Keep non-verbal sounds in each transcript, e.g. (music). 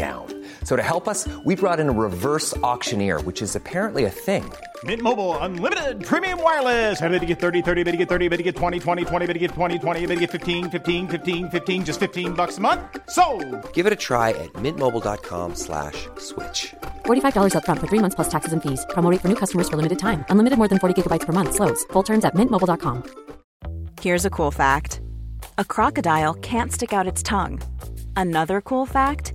down. So to help us, we brought in a reverse auctioneer, which is apparently a thing. Mint Mobile unlimited premium wireless. Ready to get 30, 30, bit to get 30, bit to get 20, 20, 20, bit to get 20, 20, bit to get 15, 15, 15, 15 just 15 bucks a month. So, Give it a try at mintmobile.com slash switch. $45 upfront for three months plus taxes and fees. Promo rate for new customers for limited time. Unlimited more than 40 gigabytes per month. Slows. Full terms at mintmobile.com. Here's a cool fact a crocodile can't stick out its tongue. Another cool fact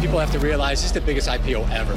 People have to realize this is the biggest IPO ever.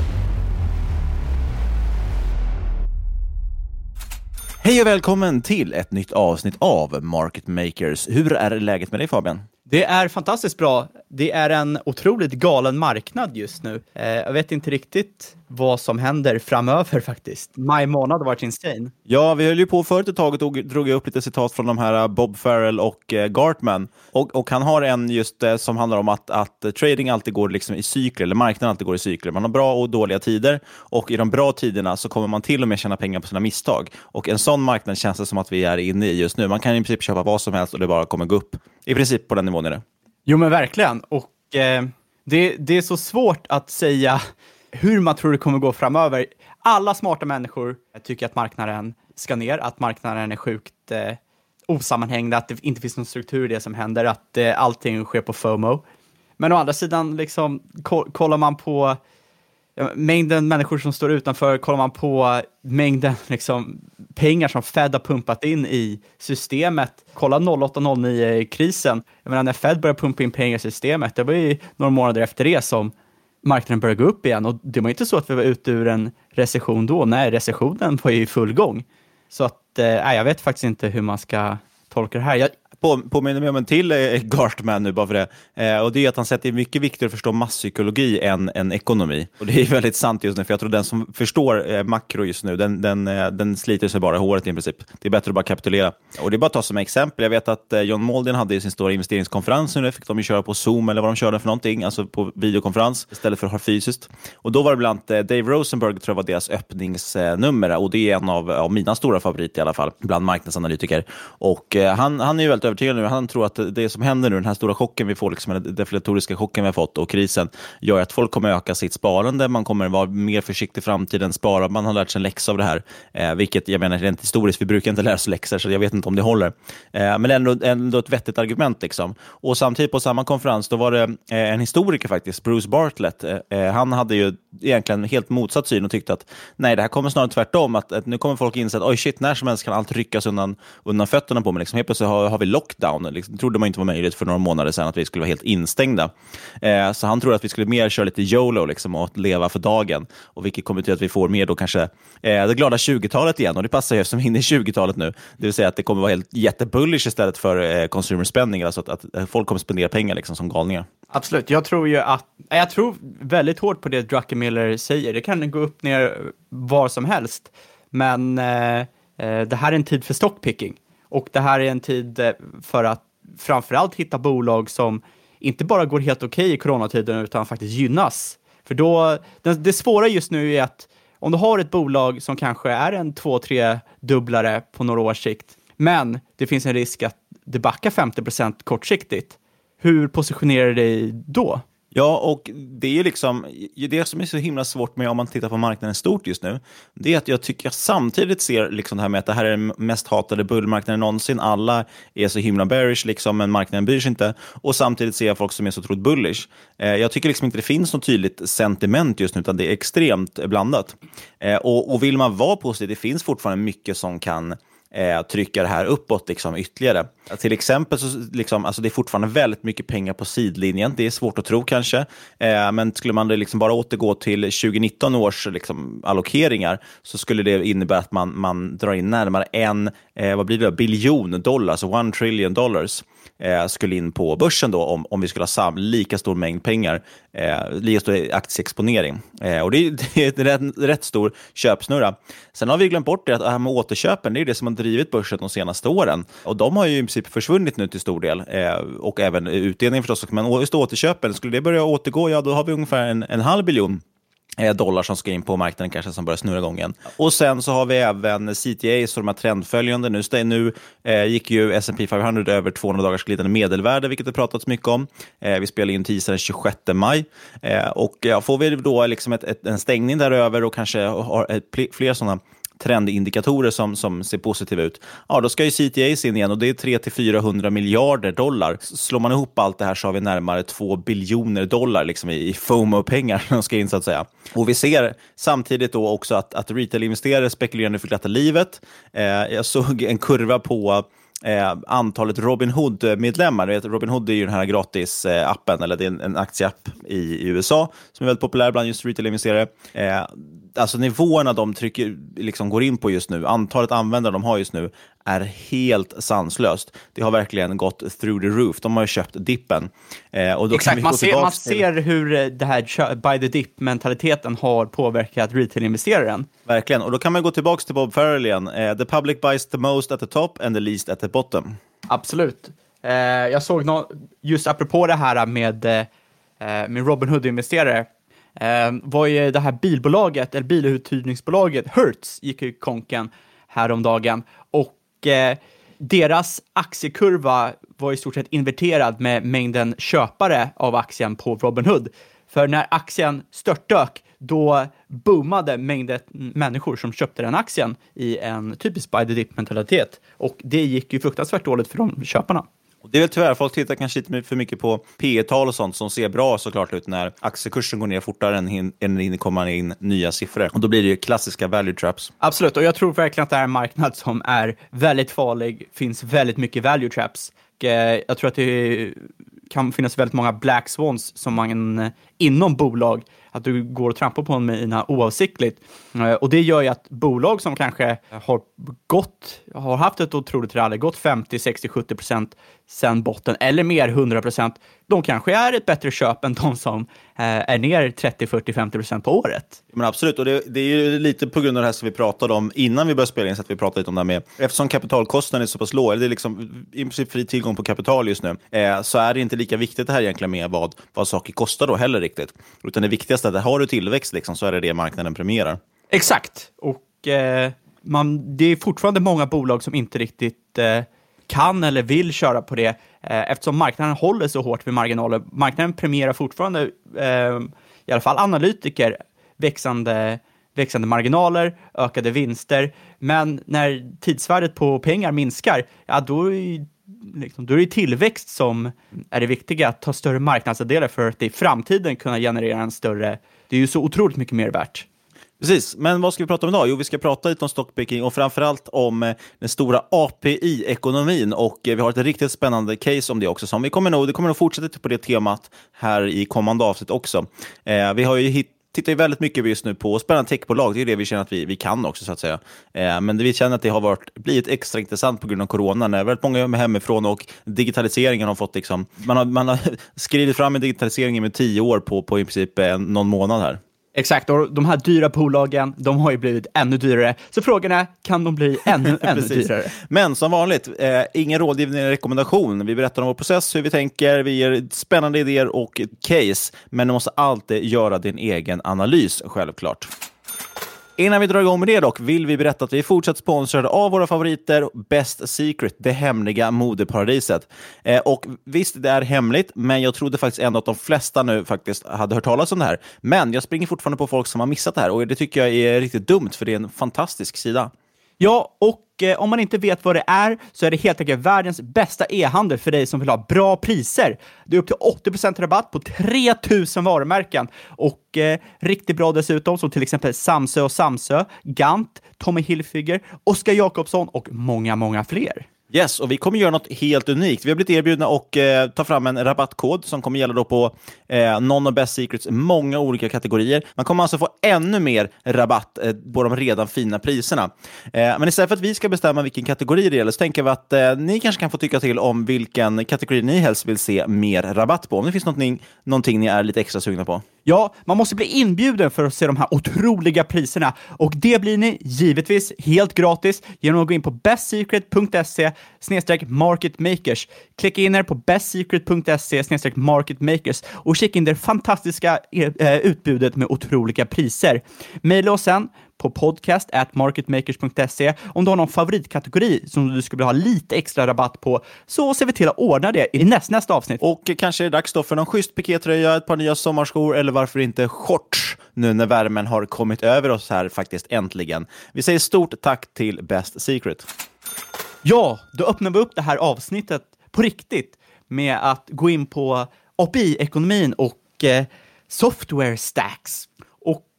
Hej och välkommen till ett nytt avsnitt av Market Makers. Hur är läget med dig Fabian? Det är fantastiskt bra. Det är en otroligt galen marknad just nu. Eh, jag vet inte riktigt vad som händer framöver faktiskt. Maj månad har varit insane. Ja, vi höll ju på förut ett tag och drog upp lite citat från de här eh, Bob Farrell och eh, Gartman. Och, och han har en just eh, som handlar om att, att trading alltid går liksom i cykler, eller marknaden alltid går i cykler. Man har bra och dåliga tider och i de bra tiderna så kommer man till och med tjäna pengar på sina misstag. Och en sån marknad känns det som att vi är inne i just nu. Man kan i princip köpa vad som helst och det bara kommer gå upp. I princip på den nivån är det. Jo, men verkligen. Och eh, det, det är så svårt att säga hur man tror det kommer gå framöver. Alla smarta människor tycker att marknaden ska ner, att marknaden är sjukt eh, osammanhängande, att det inte finns någon struktur i det som händer, att eh, allting sker på FOMO. Men å andra sidan, liksom, ko kollar man på ja, mängden människor som står utanför, kollar man på mängden liksom, pengar som Fed har pumpat in i systemet. Kolla 08-09-krisen. Jag menar, när Fed började pumpa in pengar i systemet, det var ju några månader efter det som marknaden började gå upp igen. Och det var inte så att vi var ute ur en recession då. Nej, recessionen var ju i full gång. Så att, eh, jag vet faktiskt inte hur man ska tolka det här. Jag, på, påminner mig om en till eh, Gartman nu bara för det. Eh, och det är att han säger att det är mycket viktigare att förstå masspsykologi än, än ekonomi. Och det är väldigt sant just nu, för jag tror den som förstår eh, makro just nu, den, den, eh, den sliter sig bara i håret i princip. Det är bättre att bara kapitulera. Och det är bara att ta som exempel. Jag vet att eh, John Molden hade sin stora investeringskonferens nu, fick de ju köra på Zoom eller vad de körde för någonting, alltså på videokonferens istället för att ha fysiskt. Och då var det bland annat eh, Dave Rosenberg, tror jag var deras öppningsnummer, och det är en av, av mina stora favoriter i alla fall, bland marknadsanalytiker. Och eh, han, han är ju väldigt övertygad nu. Han tror att det som händer nu, den här stora chocken vi får, liksom, den deflatoriska chocken vi har fått och krisen, gör att folk kommer öka sitt sparande. Man kommer vara mer försiktig i framtiden, spara. Man har lärt sig en läxa av det här, eh, vilket jag menar rent historiskt, vi brukar inte lära oss läxor, så jag vet inte om det håller. Eh, men ändå, ändå ett vettigt argument. Liksom. Och samtidigt på samma konferens, då var det eh, en historiker faktiskt, Bruce Bartlett. Eh, eh han hade ju egentligen helt motsatt syn och tyckte att nej, det här kommer snarare tvärtom. Att, att nu kommer folk inse att oj shit, när som helst kan allt ryckas undan, undan fötterna på mig. Liksom. Helt plötsligt har, har vi lockdown. Liksom, det trodde man inte var möjligt för några månader sedan att vi skulle vara helt instängda. Eh, så han tror att vi skulle mer köra lite YOLO liksom, och leva för dagen. Och vilket kommer till att vi får mer då kanske eh, det glada 20-talet igen. Och det passar ju som inne i 20-talet nu. Det vill säga att det kommer vara helt jättebullish istället för eh, consumer spending. Alltså att, att eh, folk kommer spendera pengar liksom, som galningar. Absolut. Jag tror ju att, jag tror väldigt hårt på det Druckenmiller säger. Det kan gå upp ner var som helst. Men eh, eh det här är en tid för stockpicking. Och det här är en tid eh, för att framförallt hitta bolag som inte bara går helt okej okay i coronatiden utan faktiskt gynnas. För då, det, det svåra just nu är att om du har ett bolag som kanske är en två, tre dubblare på några års sikt, men det finns en risk att det backar 50% kortsiktigt, hur positionerar du dig då? Ja, och det är liksom det som är så himla svårt med om man tittar på marknaden stort just nu. Det är att jag tycker jag samtidigt ser liksom det här med att det här är den mest hatade bullmarknaden någonsin. Alla är så himla bearish, liksom, men marknaden bryr sig inte. Och samtidigt ser jag folk som är så otroligt bullish. Eh, jag tycker liksom inte det finns något tydligt sentiment just nu, utan det är extremt blandat. Eh, och, och vill man vara positiv, det finns fortfarande mycket som kan eh, trycka det här uppåt liksom, ytterligare. Till exempel så liksom, alltså det är fortfarande väldigt mycket pengar på sidlinjen. Det är svårt att tro kanske, eh, men skulle man liksom bara återgå till 2019 års liksom, allokeringar så skulle det innebära att man, man drar in närmare en eh, vad blir det, biljon dollar, alltså one trillion dollars eh, skulle in på börsen då om, om vi skulle ha sam, lika stor mängd pengar, eh, lika stor aktieexponering. Eh, och det, (laughs) det är en rätt, rätt stor köpsnurra. Sen har vi glömt bort det att det här med återköpen, det är det som har drivit börsen de senaste åren. Och de har ju i princip försvunnit nu till stor del. Eh, och även utdelningen förstås. Men just återköpen, skulle det börja återgå, ja då har vi ungefär en, en halv biljon Eh, dollar som ska in på marknaden kanske som börjar snurra igång igen. Och sen så har vi även CTA, så de här trendföljande. Nu, nu eh, gick ju S&P 500 över 200 dagars glidande medelvärde, vilket det pratats mycket om. Eh, vi spelar in tisdagen den 26 maj. Eh, och ja, får vi då liksom ett, ett, en stängning däröver och kanske har ett, fler sådana trendindikatorer som, som ser positiva ut, ja, då ska ju CTAs in igen och det är 300-400 miljarder dollar. Slår man ihop allt det här så har vi närmare 2 biljoner dollar liksom i, FOMO-pengar (laughs) som ska in så att säga. Och vi ser samtidigt då också att, att retail-investerare spekulerar nu för glatta livet. Eh, jag såg en kurva på eh, antalet Robinhood-medlemmar. Robin Hood är ju den här gratisappen, eh, eller det är en, en aktieapp i, i, USA som är väldigt populär bland just retail-investerare. Eh, alltså nivåerna de trycker, liksom går in på just nu, antalet användare de har just nu, är helt sanslöst. Det har verkligen gått through the roof. De har ju köpt dippen. Eh, och Exakt, man ser, man ser hur eh, det här buy the dip-mentaliteten har påverkat retail-investeraren. Verkligen, och då kan man gå tillbaka till Bob Farrell igen. Eh, the public buys the most at the top and the least at the bottom. Absolut. Eh, jag såg no just apropå det här med, eh, med Robinhood-investerare, eh, Ehm, var ju det här bilbolaget, eller biluthyrningsbolaget Hertz, gick i konken häromdagen och eh, deras aktiekurva var i stort sett inverterad med mängden köpare av aktien på Robinhood. För när aktien störtdök, då boomade mängden människor som köpte den aktien i en typisk buy the dip mentalitet. Och det gick ju fruktansvärt dåligt för de köparna. Det är väl tyvärr, folk tittar kanske lite för mycket på P tal och sånt som ser bra såklart ut när aktiekursen går ner fortare än, än det kommer in nya siffror. Och då blir det ju klassiska value traps. Absolut, och jag tror verkligen att det är en marknad som är väldigt farlig, finns väldigt mycket value traps. Eh, jag tror att det kan finnas väldigt många black swans som man eh, inom bolag att du går och trampar på en mina oavsiktligt. Eh, och det gör ju att bolag som kanske har gått, har haft ett otroligt rally, gått 50, 60, 70 procent sen botten eller mer 100 procent, de kanske är ett bättre köp än de som eh, är ner 30, 40, 50 procent på året. Men absolut, och det, det, är ju lite på grund av det här som vi pratade om innan vi började spela in, så att vi pratade lite om det här med, eftersom kapitalkostnaden är så pass låg, eller det är liksom i princip fri tillgång på kapital just nu, eh, så är det inte lika viktigt det här egentligen med vad, vad saker kostar då heller riktigt. Utan det viktigaste är att har du tillväxt liksom, så är det det marknaden premierar. Exakt, och eh, man, det är fortfarande många bolag som inte riktigt eh, kan eller vill köra på det eh, eftersom marknaden håller så hårt vid marginaler. Marknaden premierar fortfarande, eh, i alla fall analytiker, växande, växande marginaler, ökade vinster. Men när tidsvärdet på pengar minskar, ja då är, liksom, då är det tillväxt som är det viktiga, att ta större marknadsandelar för att i framtiden kunna generera en större, det är ju så otroligt mycket mer värt. Precis, men vad ska vi prata om idag? Jo, vi ska prata lite om stockpicking och framförallt om eh, den stora API-ekonomin och eh, vi har ett riktigt spännande case om det också. Som vi kommer nog, det kommer nog fortsätta på det temat här i kommande avsnitt också. Eh, vi har ju hit, tittar ju väldigt mycket just nu på spännande techbolag. Det är det vi känner att vi, vi kan också, så att säga. Eh, men vi känner att det har varit, blivit extra intressant på grund av corona. När väldigt många är hemifrån och digitaliseringen har fått... Liksom, man, har, man har (laughs) skrivit fram en digitalisering med tio år på, på i princip eh, någon månad här. Exakt, och de här dyra bolagen, de har ju blivit ännu dyrare. Så frågan är, kan de bli (laughs) ännu, ännu dyrare? Men som vanligt, eh, ingen rådgivning eller rekommendation. Vi berättar om vår process, hur vi tänker, vi ger spännande idéer och case. Men du måste alltid göra din egen analys, självklart. Innan vi drar igång med det dock vill vi berätta att vi är fortsatt sponsrade av våra favoriter Best Secret, det hemliga modeparadiset. Eh, och visst, det är hemligt, men jag trodde faktiskt ändå att de flesta nu faktiskt hade hört talas om det här. Men jag springer fortfarande på folk som har missat det här och det tycker jag är riktigt dumt, för det är en fantastisk sida. Ja, och eh, om man inte vet vad det är så är det helt enkelt världens bästa e-handel för dig som vill ha bra priser. Det är upp till 80% rabatt på 3000 varumärken och eh, riktigt bra dessutom som till exempel Samsö och Samsö, Gant, Tommy Hilfiger, Oskar Jakobsson och många, många fler. Yes, och vi kommer göra något helt unikt. Vi har blivit erbjudna att eh, ta fram en rabattkod som kommer gälla då på eh, någon av Best Secrets många olika kategorier. Man kommer alltså få ännu mer rabatt eh, på de redan fina priserna. Eh, men istället för att vi ska bestämma vilken kategori det gäller så tänker vi att eh, ni kanske kan få tycka till om vilken kategori ni helst vill se mer rabatt på. Om det finns någonting, någonting ni är lite extra sugna på. Ja, man måste bli inbjuden för att se de här otroliga priserna och det blir ni givetvis helt gratis genom att gå in på bestsecret.se marketmakers. Klicka in er på bestsecret.se marketmakers och kika in det fantastiska eh, utbudet med otroliga priser. Maila oss sen på podcast at marketmakers.se om du har någon favoritkategori som du skulle vilja ha lite extra rabatt på, så ser vi till att ordna det i näst, nästa avsnitt. Och kanske är det dags då för någon schysst pikétröja, ett par nya sommarskor eller varför inte shorts nu när värmen har kommit över oss här faktiskt äntligen. Vi säger stort tack till Best Secret. Ja, då öppnar vi upp det här avsnittet på riktigt med att gå in på API-ekonomin och eh, software stacks.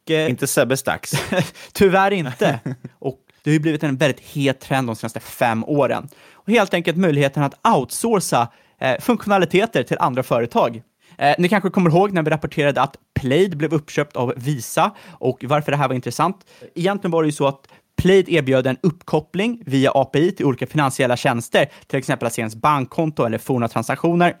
Eh, inte Sebbe Stacks. (laughs) tyvärr inte. och det har ju blivit en väldigt het trend de senaste fem åren. Och helt enkelt möjligheten att outsourca eh, funktionaliteter till andra företag. Eh, ni kanske kommer ihåg när vi rapporterade att Plaid blev uppköpt av Visa och varför det här var intressant. Egentligen var det ju så att Plaid erbjöd en uppkoppling via API till olika finansiella tjänster, till exempel att se ens bankkonto eller forna transaktioner.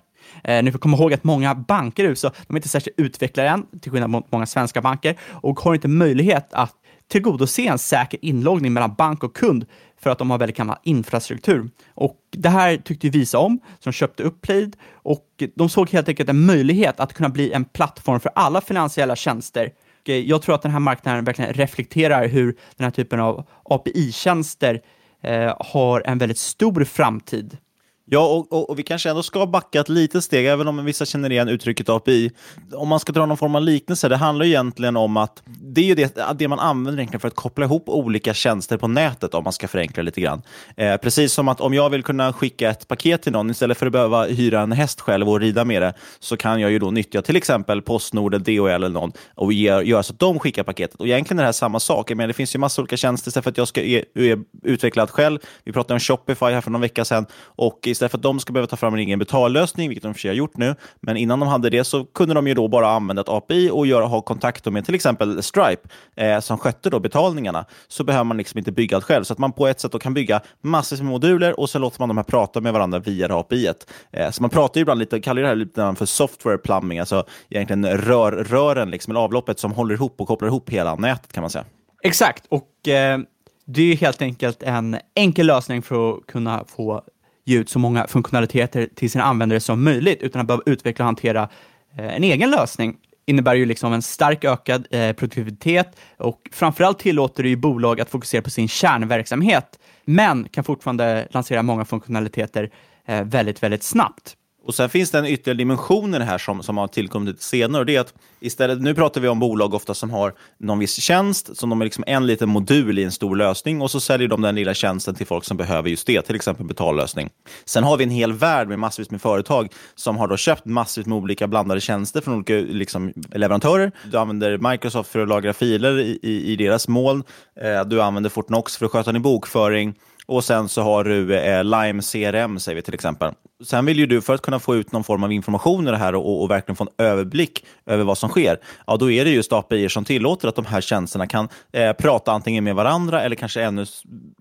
Eh, ni får komma ihåg att många banker i USA, de är inte särskilt utvecklade än, till skillnad mot många svenska banker, och har inte möjlighet att tillgodose en säker inloggning mellan bank och kund för att de har väldigt gammal infrastruktur. Och det här tyckte Visa om, som köpte upp Plaid och de såg helt enkelt en möjlighet att kunna bli en plattform för alla finansiella tjänster Och eh, jag tror att den här marknaden verkligen reflekterar hur den här typen av API-tjänster eh, har en väldigt stor framtid. Ja, och, och, och, vi kanske ändå ska backa ett litet steg, även om vissa känner igen uttrycket API. Om man ska dra någon form av liknelse, det handlar egentligen om att det är ju det, det man använder egentligen för att koppla ihop olika tjänster på nätet, om man ska förenkla lite grann. Eh, precis som att om jag vill kunna skicka ett paket till någon, istället för att behöva hyra en häst själv och rida med det, så kan jag ju då nyttja till exempel Postnord, DHL eller någon och göra så att de skickar paketet. Och egentligen är det här samma sak, men det finns ju massa olika tjänster istället för att jag ska e e utveckla allt själv. Vi pratade om Shopify här för någon vecka sedan och istället för att de ska behöva ta fram en egen betallösning, vilket de för sig har gjort nu, men innan de hade det så kunde de ju då bara använda ett API och göra, ha kontakt med till exempel Stripe eh, som skötte då betalningarna. Så behöver man liksom inte bygga allt själv, så att man på ett sätt då kan bygga massor med moduler och så låter man de här prata med varandra via det API. Eh, så man pratar ju ibland lite, kallar det här lite för software plumbing, alltså egentligen rör, rören, liksom, eller avloppet som håller ihop och kopplar ihop hela nätet kan man säga. Exakt, och eh, det är helt enkelt en enkel lösning för att kunna få ge ut så många funktionaliteter till sina användare som möjligt utan att behöva utveckla och hantera eh, en egen lösning. innebär ju liksom en stark ökad eh, produktivitet och framförallt tillåter det ju bolag att fokusera på sin kärnverksamhet, men kan fortfarande lansera många funktionaliteter eh, väldigt, väldigt snabbt. Och Sen finns det en ytterligare dimension i det här som, som har tillkommit lite senare. Och det är att istället, nu pratar vi om bolag ofta som har någon viss tjänst, som de är liksom en liten modul i en stor lösning och så säljer de den lilla tjänsten till folk som behöver just det, till exempel betallösning. Sen har vi en hel värld med massvis med företag som har då köpt massvis med olika blandade tjänster från olika liksom, leverantörer. Du använder Microsoft för att lagra filer i, i, i deras moln. Eh, du använder Fortnox för att sköta din bokföring. Och sen så har du eh, Lime CRM, säger vi till exempel. Sen vill ju du, för att kunna få ut någon form av information i det här och, och verkligen få en överblick över vad som sker, ja, då är det just API som tillåter att de här tjänsterna kan eh, prata antingen med varandra eller kanske ännu,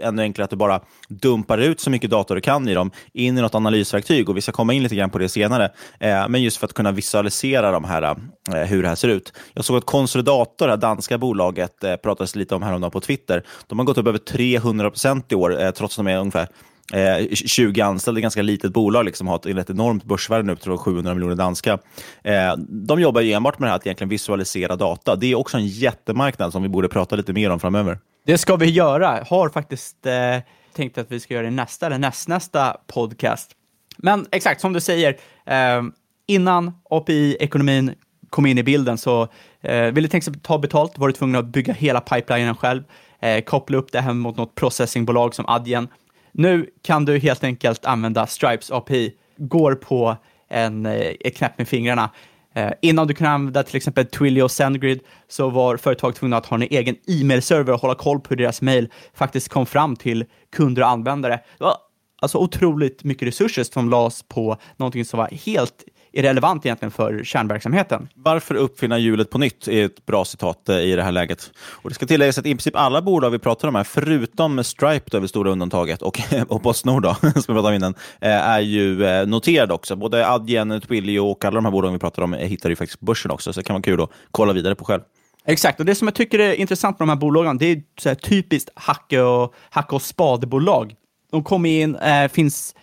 ännu enklare att du bara dumpar ut så mycket data du kan i dem in i något analysverktyg. Och vi ska komma in lite grann på det senare. Eh, men just för att kunna visualisera de här, eh, hur det här ser ut. Jag såg att Consolidator, det danska bolaget, eh, pratades lite om häromdagen på Twitter. De har gått upp över 300 procent i år, eh, trots att de är ungefär eh, 20 anställda, ganska litet bolag, liksom, har ett, ett enormt börsvärde nu, tror jag 700 miljoner danska. Eh, de jobbar enbart med det här att egentligen visualisera data. Det är också en jättemarknad som vi borde prata lite mer om framöver. Det ska vi göra. Har faktiskt eh, tänkt att vi ska göra det i nästa eller nästnästa podcast. Men exakt som du säger, eh, innan API-ekonomin kom in i bilden så eh, ville tänka sig ta betalt, var du tvungen att bygga hela pipelinen själv, eh, koppla upp det här mot något processingbolag som Adyen. Nu kan du helt enkelt använda Stripes API, går på en eh, knäpp med fingrarna. Eh, innan du kunde använda till exempel Twilio och Sendgrid så var företag tvungna att ha en egen e-mailserver och hålla koll på hur deras mail faktiskt kom fram till kunder och användare. Det var alltså otroligt mycket resurser som lades på någonting som var helt irrelevant egentligen för kärnverksamheten. Varför uppfinna hjulet på nytt är ett bra citat eh, i det här läget. Och Det ska tilläggas att i princip alla bolag vi pratar om här, förutom Stripe, då, det stora undantaget, och, (laughs) och Postnord, då, (laughs) som vi pratade om innan, eh, är ju eh, noterade också. Både Adyen, Twilio och alla de här bolagen vi pratar om hittar ju faktiskt på börsen också, så det kan vara kul att kolla vidare på själv. Exakt, och det som jag tycker är intressant med de här bolagen, det är så typiskt hacke och, hacke och spadebolag. De kommer in, äh, finns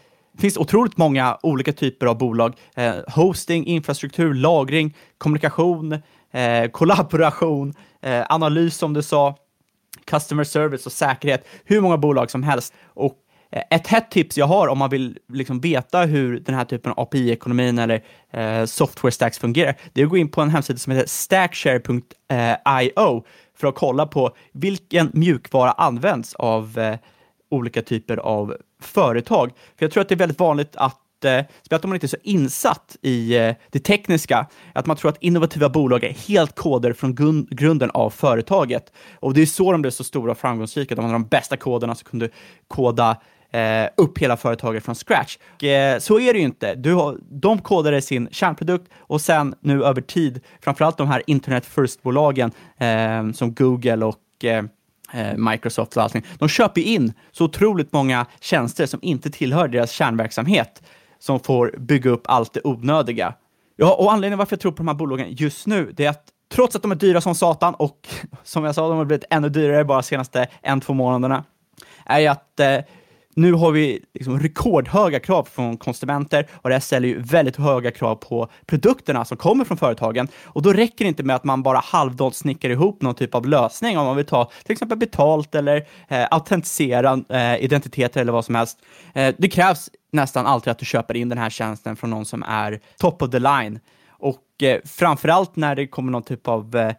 det finns otroligt många olika typer av bolag. Eh, hosting, infrastruktur, lagring, kommunikation, eh, kollaboration, eh, analys som du sa, customer service och säkerhet. Hur många bolag som helst. Och eh, ett hett tips jag har om man vill liksom veta hur den här typen av API-ekonomin eller eh, software stacks fungerar, det är att gå in på en hemsida som heter stackshare.io eh, för att kolla på vilken mjukvara används av eh, olika typer av företag. För jag tror att det är väldigt vanligt att eh, speciellt om man inte är så insatt i eh, det tekniska, att man tror att innovativa bolag är helt koder från grunden av företaget. Och det är så de blev så stora och framgångsrika. De hade de bästa koderna som kunde koda eh, upp hela företaget från scratch. Och, eh, så är det ju inte. Du har, de kodade sin kärnprodukt och sen nu över tid, framförallt de här internet first-bolagen eh, som Google och eh, Eh, Microsoft och allting. De köper in så otroligt många tjänster som inte tillhör deras kärnverksamhet, som får bygga upp allt det onödiga. Ja, och anledningen varför jag tror på de här bolagen just nu, det är att trots att de är dyra som satan och (laughs) som jag sa, de har blivit ännu dyrare bara de senaste en, två månaderna, är ju att eh, nu har vi liksom rekordhöga krav från konsumenter och det här ställer ju väldigt höga krav på produkterna som kommer från företagen. Och då räcker det inte med att man bara halvdant snickar ihop någon typ av lösning om man vill ta till exempel betalt eller eh, autentisera eh, identiteter eller vad som helst. Eh, det krävs nästan alltid att du köper in den här tjänsten från någon som är top of the line. Och eh, framförallt när det kommer någon typ av eh,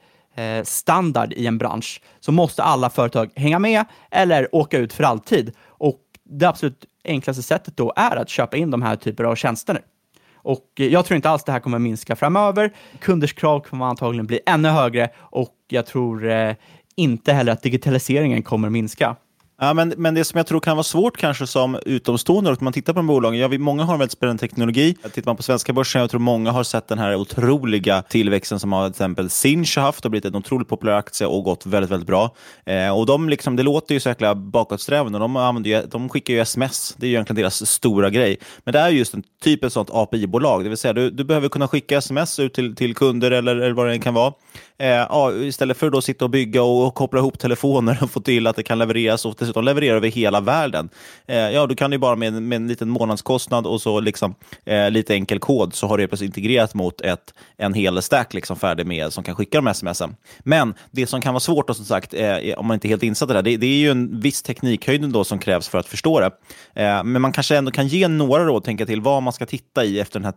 eh standard i en bransch så måste alla företag hänga med eller åka ut för alltid. Och det absolut enklaste sättet då är att köpa in de här typerna av tjänster. Och eh, jag tror inte alls det här kommer minska framöver. Kunders krav kommer antagligen bli ännu högre och jag tror eh, inte heller att digitaliseringen kommer minska. Ja, men, men det som jag tror kan vara svårt kanske som utomstående, om man tittar på de bolagen, ja, vi, många har en väldigt spännande teknologi. Tittar man på svenska börsen, jag tror många har sett den här otroliga tillväxten som har till exempel Sinch har haft och blivit en otroligt populär aktie och gått väldigt, väldigt bra. Eh, och de liksom, det låter ju så jäkla bakåtsträvande de, använder de skickar ju sms, det är ju egentligen deras stora grej. Men det är just en typ av sånt API-bolag, det vill säga du, du behöver kunna skicka sms ut till, till kunder eller, eller vad det än kan vara. Eh, ja, istället för att då sitta och bygga och koppla ihop telefoner och få till att det kan levereras och dessutom leverera över hela världen. Eh, ja, då kan ju bara med, med en liten månadskostnad och så liksom, eh, lite enkel kod så har du plötsligt integrerat mot ett, en hel stack liksom färdig med som kan skicka de smsen. Men det som kan vara svårt, då, som sagt, eh, om man inte är helt insatt i det här, det, det, är ju en viss teknikhöjd då som krävs för att förstå det. Eh, men man kanske ändå kan ge några råd, tänka till vad man ska titta i efter, den här,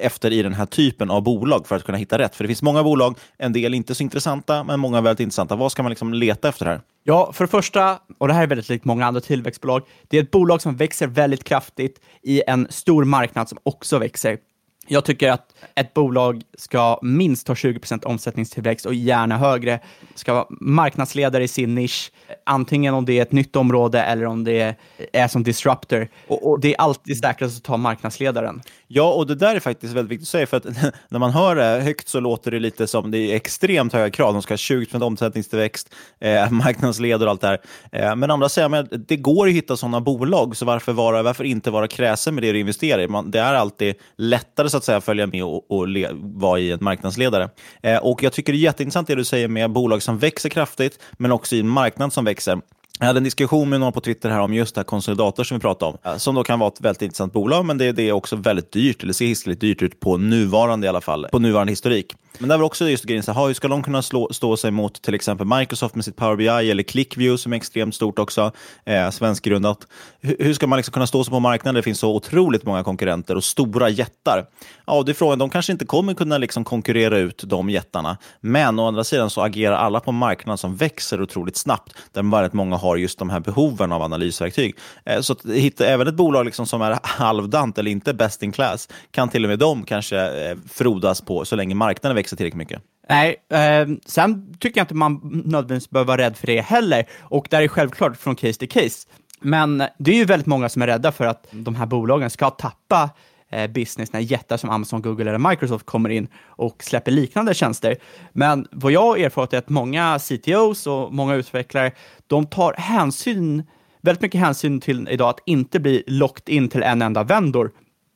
efter i den här typen av bolag för att kunna hitta rätt. För det finns många bolag, en del inte så intressanta, men många väldigt intressanta. Vad ska man liksom leta efter här? Ja, för det första, och det här är väldigt likt många andra tillväxtbolag, det är ett bolag som växer väldigt kraftigt i en stor marknad som också växer. Jag tycker att ett bolag ska minst ha 20% omsättningstillväxt och gärna högre. Ska vara marknadsledare i sin nisch, antingen om det är ett nytt område eller om det är som disruptor. Och, och det är alltid säkrast att ta marknadsledaren. Ja, och det där är faktiskt väldigt viktigt att säga, för att (laughs) när man hör det högt så låter det lite som det är extremt höga krav. De ska ha 20 omsättningstillväxt, eh, (laughs) marknadsledare och allt det här. Eh, men andra säger att det går att hitta sådana bolag, så varför, vara, varför inte vara kräsen med det du investerar i? Man, det är alltid lättare så att säga följa med och, och le, vara i en marknadsledare. Eh, och jag tycker det är jätteintressant det du säger med bolag som växer kraftigt, men också i en marknad som växer. Jag hade en diskussion med någon på Twitter här om just det här konsolidator som vi pratade om, som då kan vara ett väldigt intressant bolag, men det, det är också väldigt dyrt, eller ser hiskeligt dyrt ut på nuvarande i alla fall, på nuvarande historik. Men det är väl också just grejen, så hur ska de kunna slå, stå sig mot till exempel Microsoft med sitt Power BI eller ClickView som är extremt stort också, eh, svenskgrundat. Hur, hur ska man liksom kunna stå sig på marknaden där det finns så otroligt många konkurrenter och stora jättar? Ja, det är frågan, de kanske inte kommer kunna liksom konkurrera ut de jättarna, men å andra sidan så agerar alla på en marknad som växer otroligt snabbt, där väldigt många har just de här behoven av analysverktyg. Eh, så att hitta även ett bolag liksom som är halvdant eller inte best in class, kan till och med de kanske eh, frodas på så länge marknaden växer tillräckligt mycket. Nej, eh, sen tycker jag inte man nödvändigtvis behöver vara rädd för det heller. Och där är självklart från case till case. Men det är ju väldigt många som är rädda för att de här bolagen ska tappa Eh, business när jättar som Amazon, Google eller Microsoft kommer in och släpper liknande tjänster. Men vad jag har erfarit är att många CTOs och många utvecklare, de tar hänsyn, väldigt mycket hänsyn till idag att inte bli locked in till en enda vendor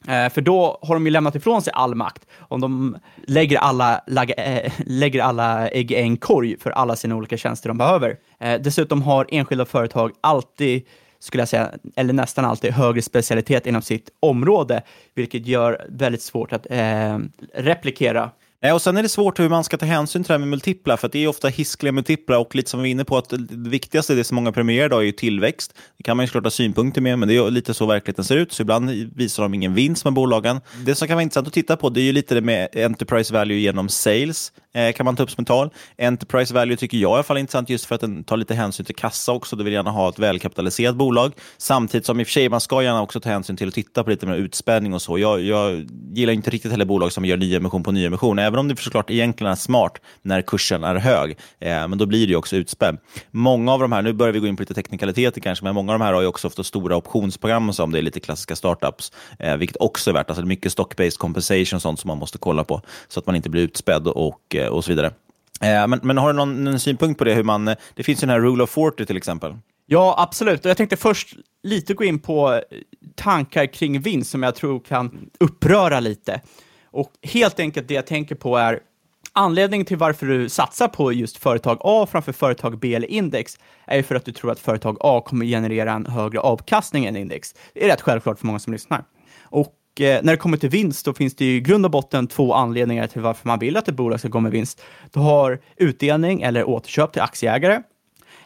eh, för då har de ju lämnat ifrån sig all makt. Om de lägger alla, lägger, äh, lägger alla ägg i en korg för alla sina olika tjänster de behöver. Äh, dessutom har enskilda företag alltid, skulle jag säga, eller nästan alltid högre specialitet inom sitt område, vilket gör väldigt svårt att eh, replikera Nej, och sen är det svårt hur man ska ta hänsyn till det här med multiplar, för det är ofta hiskliga multiplar och lite som vi var inne på, att det viktigaste, det som många premierar idag, är ju tillväxt. Det kan man ju såklart ha synpunkter med, men det är lite så verkligheten ser ut, så ibland visar de ingen vinst med bolagen. Det som kan vara intressant att titta på, det är ju lite det med enterprise value genom sales, Eh, kan man ta upp som ett tal. Enterprise value tycker jag i alla fall är intressant just för att den tar lite hänsyn till kassa också. Du vill gärna ha ett välkapitaliserat bolag. Samtidigt som i och för sig, man ska gärna också ta hänsyn till att titta på lite mer utspädning och så. Jag, jag gillar inte riktigt heller bolag som gör nyemission på nyemission, även om det såklart egentligen är smart när kursen är hög. Eh, men då blir det ju också utspädd. Många av de här, nu börjar vi gå in på lite teknikaliteter kanske, men många av de här har ju också ofta stora optionsprogram och så, om det är lite klassiska startups, eh, vilket också är värt. Alltså mycket stock-based compensation och sånt som man måste kolla på, så att man inte blir utspädd och, eh, Eh, och så vidare. Eh, men, men, har du någon, någon, synpunkt på det? Hur man, eh, det finns ju den här Rule of 40 till exempel. Ja, absolut. Och jag tänkte först lite gå in på tankar kring vinst som jag tror kan uppröra lite. Och helt enkelt det jag tänker på är anledningen till varför du satsar på just företag A framför företag B eller index är ju för att du tror att företag A kommer generera en högre avkastning än index. Det är rätt självklart för många som lyssnar. Och Eh, när det kommer till vinst, då finns det i grund och botten två anledningar till varför man vill att ett bolag ska gå med vinst. Du har utdelning eller återköp till aktieägare,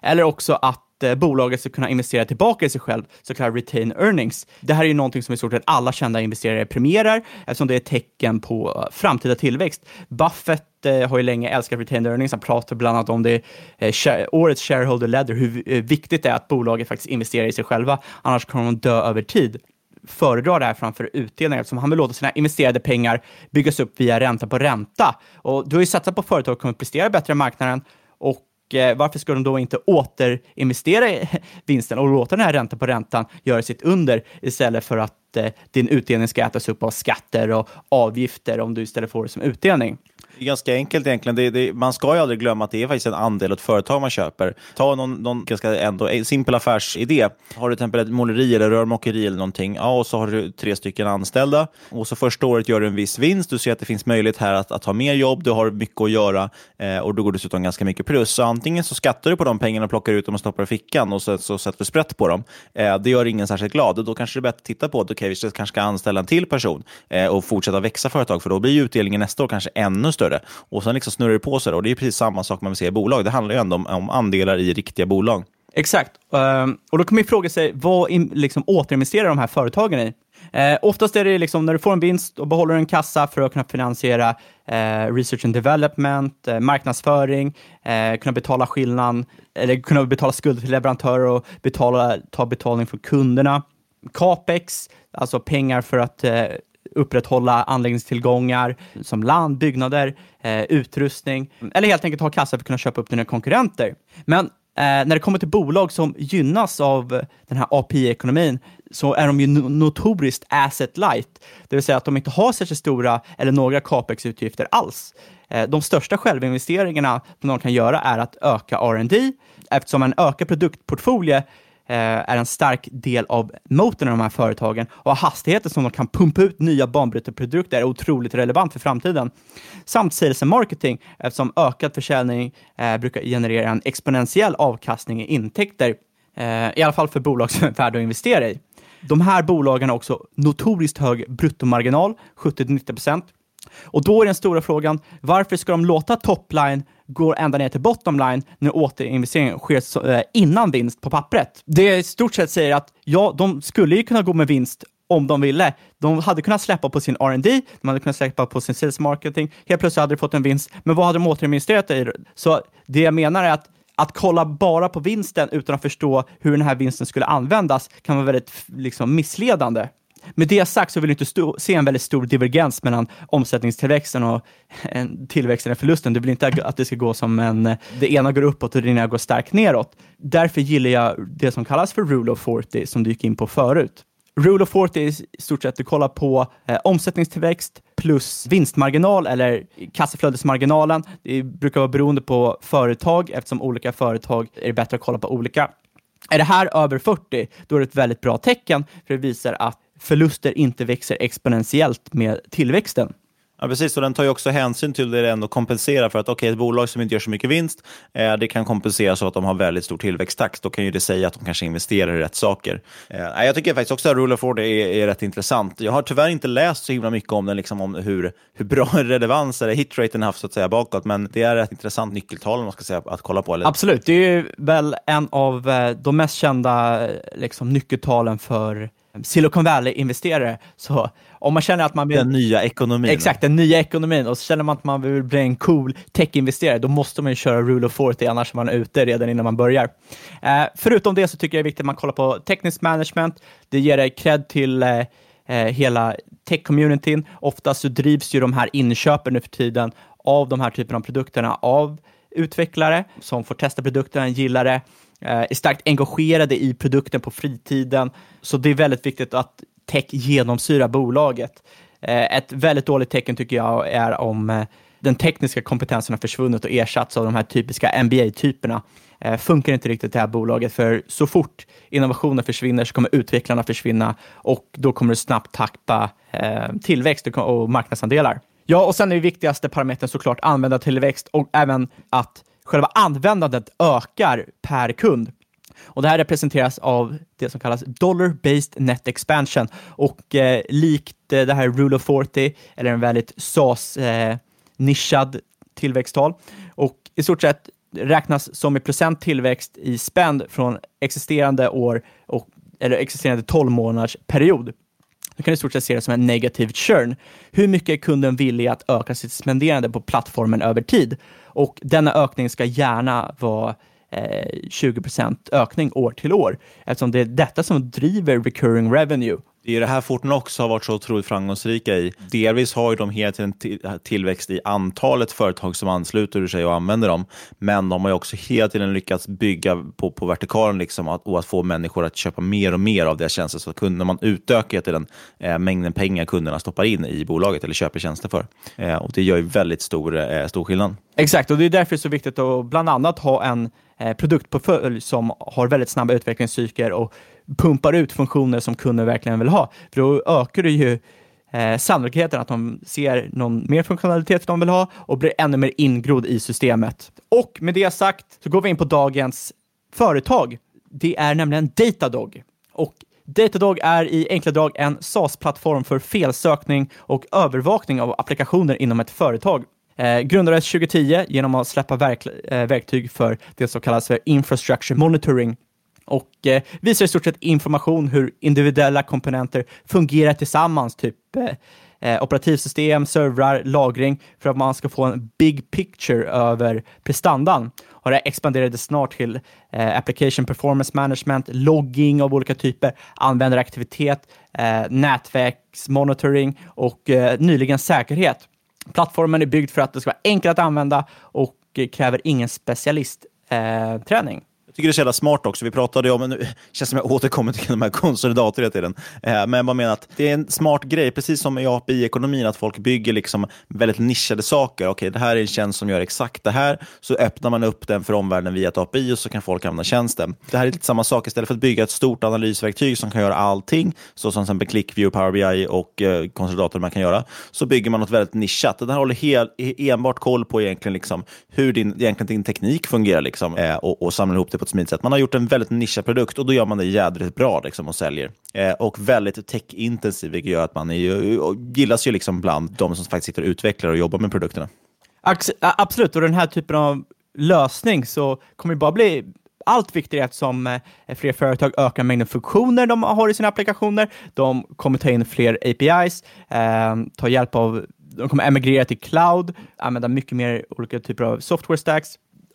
eller också att eh, bolaget ska kunna investera tillbaka i sig själv, så kallad retain earnings. Det här är ju någonting som i stort sett alla kända investerare premierar, eftersom det är ett tecken på eh, framtida tillväxt. Buffett eh, har ju länge älskat retain earnings, han pratar bland annat om det eh, årets shareholder letter, hur eh, viktigt det är att bolaget faktiskt investerar i sig själva, annars kommer de dö över tid föredrar det här framför utdelningar eftersom han vill låta sina investerade pengar byggas upp via ränta på ränta. Och du har ju satsat på företag som kommer prestera bättre i marknaden och eh, varför ska de då inte återinvestera i (laughs) vinsten och låta den här ränta på räntan göra sitt under istället för att eh, din utdelning ska ätas upp av skatter och avgifter om du istället får det som utdelning? Det är ganska enkelt egentligen. Det, det, man ska ju aldrig glömma att det är faktiskt en andel av ett företag man köper. Ta någon, någon ganska ändå eh, simpel affärsidé. Har du till exempel ett måleri eller rörmokeri eller någonting, ja, och så har du tre stycken anställda och så första året gör du en viss vinst. Du ser att det finns möjlighet här att, att ha mer jobb, du har mycket att göra eh, och du går dessutom ganska mycket plus. Så antingen så skattar du på de pengarna, och plockar ut dem och stoppar i fickan och så, så sätter du sprätt på dem. Eh, det gör ingen särskilt glad. Då kanske det är bättre att titta på att okay, vi kanske ska anställa en till person eh, och fortsätta växa företag, för då blir utdelningen nästa år kanske ännu större. Och sen liksom snurrar det på sig. Och det är precis samma sak man vill se i bolag. Det handlar ju ändå om, om andelar i riktiga bolag. Exakt. Ehm, och då kan man fråga sig, vad in, liksom, återinvesterar de här företagen i? Eh, oftast är det liksom när du får en vinst och behåller en kassa för att kunna finansiera eh, research and development, eh, marknadsföring, eh, kunna betala skillnaden, eller kunna betala skulder till leverantörer och betala, ta betalning från kunderna. Capex, alltså pengar för att eh, upprätthålla anläggningstillgångar som land, byggnader, eh, utrustning eller helt enkelt ha kassa för att kunna köpa upp dina konkurrenter. Men Eh, när det kommer till bolag som gynnas av den här API-ekonomin så är de ju notoriskt asset light, det vill säga att de inte har särskilt stora eller några capex-utgifter alls. Eh, de största självinvesteringarna som de kan göra är att öka R&D eftersom en ökad produktportfolio Eh, är en stark del av motorn i de här företagen och hastigheten som de kan pumpa ut nya banbrytande produkter är otroligt relevant för framtiden. Samt sales and marketing eftersom ökad försäljning eh, brukar generera en exponentiell avkastning i intäkter, eh, i alla fall för bolag som (laughs) är värda att investera i. De här bolagen har också notoriskt hög bruttomarginal, 70-90 och då är den stora frågan, varför ska de låta topline gå ända ner till bottomline när återinvesteringen sker eh, innan vinst på pappret? Det i stort sett säger att ja, de skulle ju kunna gå med vinst om de ville. De hade kunnat släppa på sin R&D, de hade kunnat släppa på sin sales marketing. Helt plötsligt hade de fått en vinst, men vad hade de återinvesterat i? Så det jag menar är att att kolla bara på vinsten utan att förstå hur den här vinsten skulle användas kan vara väldigt liksom, missledande. Med det sagt så vill du inte se en väldigt stor divergens mellan omsättningstillväxten och eh, tillväxten och förlusten. Du vill inte att det ska gå som en, eh, det ena går uppåt och det ena går starkt neråt. Därför gillar jag det som kallas för Rule of 40 som du gick in på förut. Rule of 40 är i stort sett att du kollar på eh, omsättningstillväxt plus vinstmarginal eller kassaflödesmarginalen. Det brukar vara beroende på företag eftersom olika företag är det bättre att kolla på olika. Är det här över 40, då är det ett väldigt bra tecken för det visar att förluster inte växer exponentiellt med tillväxten. Ja, precis. Och den tar ju också hänsyn till det ändå kompenserar för att okay, ett bolag som inte gör så mycket vinst, eh, det kan kompensera så att de har väldigt stor tillväxttakt. Då kan ju det säga att de kanske investerar i rätt saker. Eh, jag tycker faktiskt också att Rule of Order är, är rätt intressant. Jag har tyvärr inte läst så himla mycket om den, liksom om hur, hur bra (laughs) relevans eller hitraten haft så att säga bakåt, men det är ett intressant nyckeltal man ska säga, att kolla på. Eller? Absolut, det är väl en av eh, de mest kända liksom, nyckeltalen för Silicon Valley-investerare. Så om man känner att man vill... Den nya ekonomin. Exakt, den nya ekonomin. Och så känner man att man vill bli en cool tech-investerare, då måste man ju köra Rule of 40, annars är man ute redan innan man börjar. Eh, förutom det så tycker jag det är viktigt att man kollar på teknisk management. Det ger dig cred till eh, eh, hela tech-communityn. Oftast så drivs ju de här inköpen nu för tiden av de här typerna av produkterna av utvecklare som får testa produkten, gillar det, Eh, är starkt engagerade i produkten på fritiden. Så det är väldigt viktigt att tech genomsyrar bolaget. Eh, ett väldigt dåligt tecken tycker jag är om eh, den tekniska kompetensen har försvunnit och ersatts av de här typiska MBA-typerna. Funkar inte riktigt det här bolaget, för så fort innovationen försvinner så kommer utvecklarna försvinna och då kommer du snabbt tappa tillväxt och marknadsandelar. Ja, och sen är det viktigaste parametern såklart användartillväxt och även att själva användandet ökar per kund. Och det här representeras av det som kallas Dollar-Based Net Expansion. Och eh, likt eh, det här Rule of 40, eller en väldigt SAS-nischad eh, tillväxttal. Och i stort sett räknas som i procent tillväxt i spänd från existerande år, och, eller existerande 12 månaders period. Du kan i stort sett se det som en negativ churn. Hur mycket är kunden villig att öka sitt spenderande på plattformen över tid? Och denna ökning ska gärna vara eh, 20% ökning år till år, eftersom det är detta som driver recurring revenue. Det är det här Fortnox har varit så otroligt framgångsrika i. Delvis har ju de hela tiden tillväxt i antalet företag som ansluter sig och använder dem, men de har ju också hela tiden lyckats bygga på, på vertikalen liksom, att, och att få människor att köpa mer och mer av deras tjänster. Så att när man utökar till den eh, mängden pengar kunderna stoppar in i bolaget eller köper tjänster för. Eh, och Det gör ju väldigt stor, eh, stor skillnad. Exakt, och det är därför det är så viktigt att bland annat ha en eh, produktportfölj som har väldigt snabba utvecklingscykler och pumpar ut funktioner som kunden verkligen vill ha. För då ökar det ju eh, sannolikheten att de ser någon mer funktionalitet de vill ha och blir ännu mer ingrodd i systemet. Och med det sagt så går vi in på dagens företag. Det är nämligen Datadog. Och Datadog är i enkla drag en SaaS-plattform för felsökning och övervakning av applikationer inom ett företag. Eh, grundades 2010 genom att släppa verk, eh, verktyg för det som kallas för Infrastructure Monitoring och eh, visar i stort sett information hur individuella komponenter fungerar tillsammans, typ eh, eh, operativsystem, servrar, lagring, för att man ska få en big picture över prestandan. Och det expanderade snart till eh, application performance management, logging av olika typer, användaraktivitet, eh, nätverksmonitoring och eh, nyligen säkerhet. Plattformen är byggd för att det ska vara enkelt att använda och eh, kräver ingen specialistträning tycker det är så jävla smart också. Vi pratade om, nu (laughs) känns som jag återkommer till de här konsolidator hela tiden, eh, men jag menar att det är en smart grej, precis som i API-ekonomin, att folk bygger liksom väldigt nischade saker. Okej, det här är en tjänst som gör exakt det här, så öppnar man upp den för omvärlden via ett API och så kan folk använda tjänsten. Det här är lite samma sak, istället för att bygga ett stort analysverktyg som kan göra allting, så som till exempel ClickView, Power BI och eh, konsolidator man kan göra, så bygger man något väldigt nischat. Den här håller hel, enbart koll på egentligen liksom hur din, egentligen din teknik fungerar liksom, eh, och, och samlar ihop det på ett smidigt sätt. Man har gjort en väldigt nischad produkt och då gör man det jädrigt bra liksom, och säljer. Eh, och väldigt tech-intensiv, vilket gör att man är, gillas ju liksom bland de som faktiskt sitter och utvecklar och jobbar med produkterna. Absolut, och den här typen av lösning så kommer det bara bli allt viktigare eftersom eh, fler företag ökar mängden funktioner de har i sina applikationer. De kommer ta in fler APIs, eh, ta hjälp av de kommer emigrera till cloud, använda mycket mer olika typer av software stacks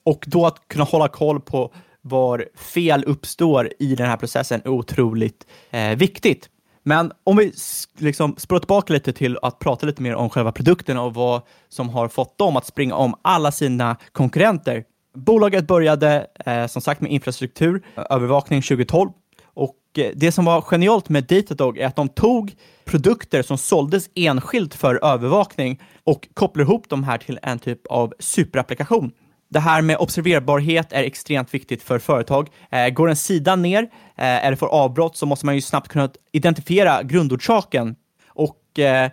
och då att kunna hålla koll på var fel uppstår i den här processen är otroligt eh, viktigt. Men om vi liksom spårar tillbaka lite till att prata lite mer om själva produkterna och vad som har fått dem att springa om alla sina konkurrenter. Bolaget började eh, som sagt med infrastruktur, eh, övervakning 2012 och eh, det som var genialt med Datadog är att de tog produkter som såldes enskilt för övervakning och kopplade ihop de här till en typ av superapplikation. Det här med observerbarhet är extremt viktigt för företag. Eh, går en sida ner eh, eller får avbrott så måste man ju snabbt kunna identifiera grundorsaken. Och eh,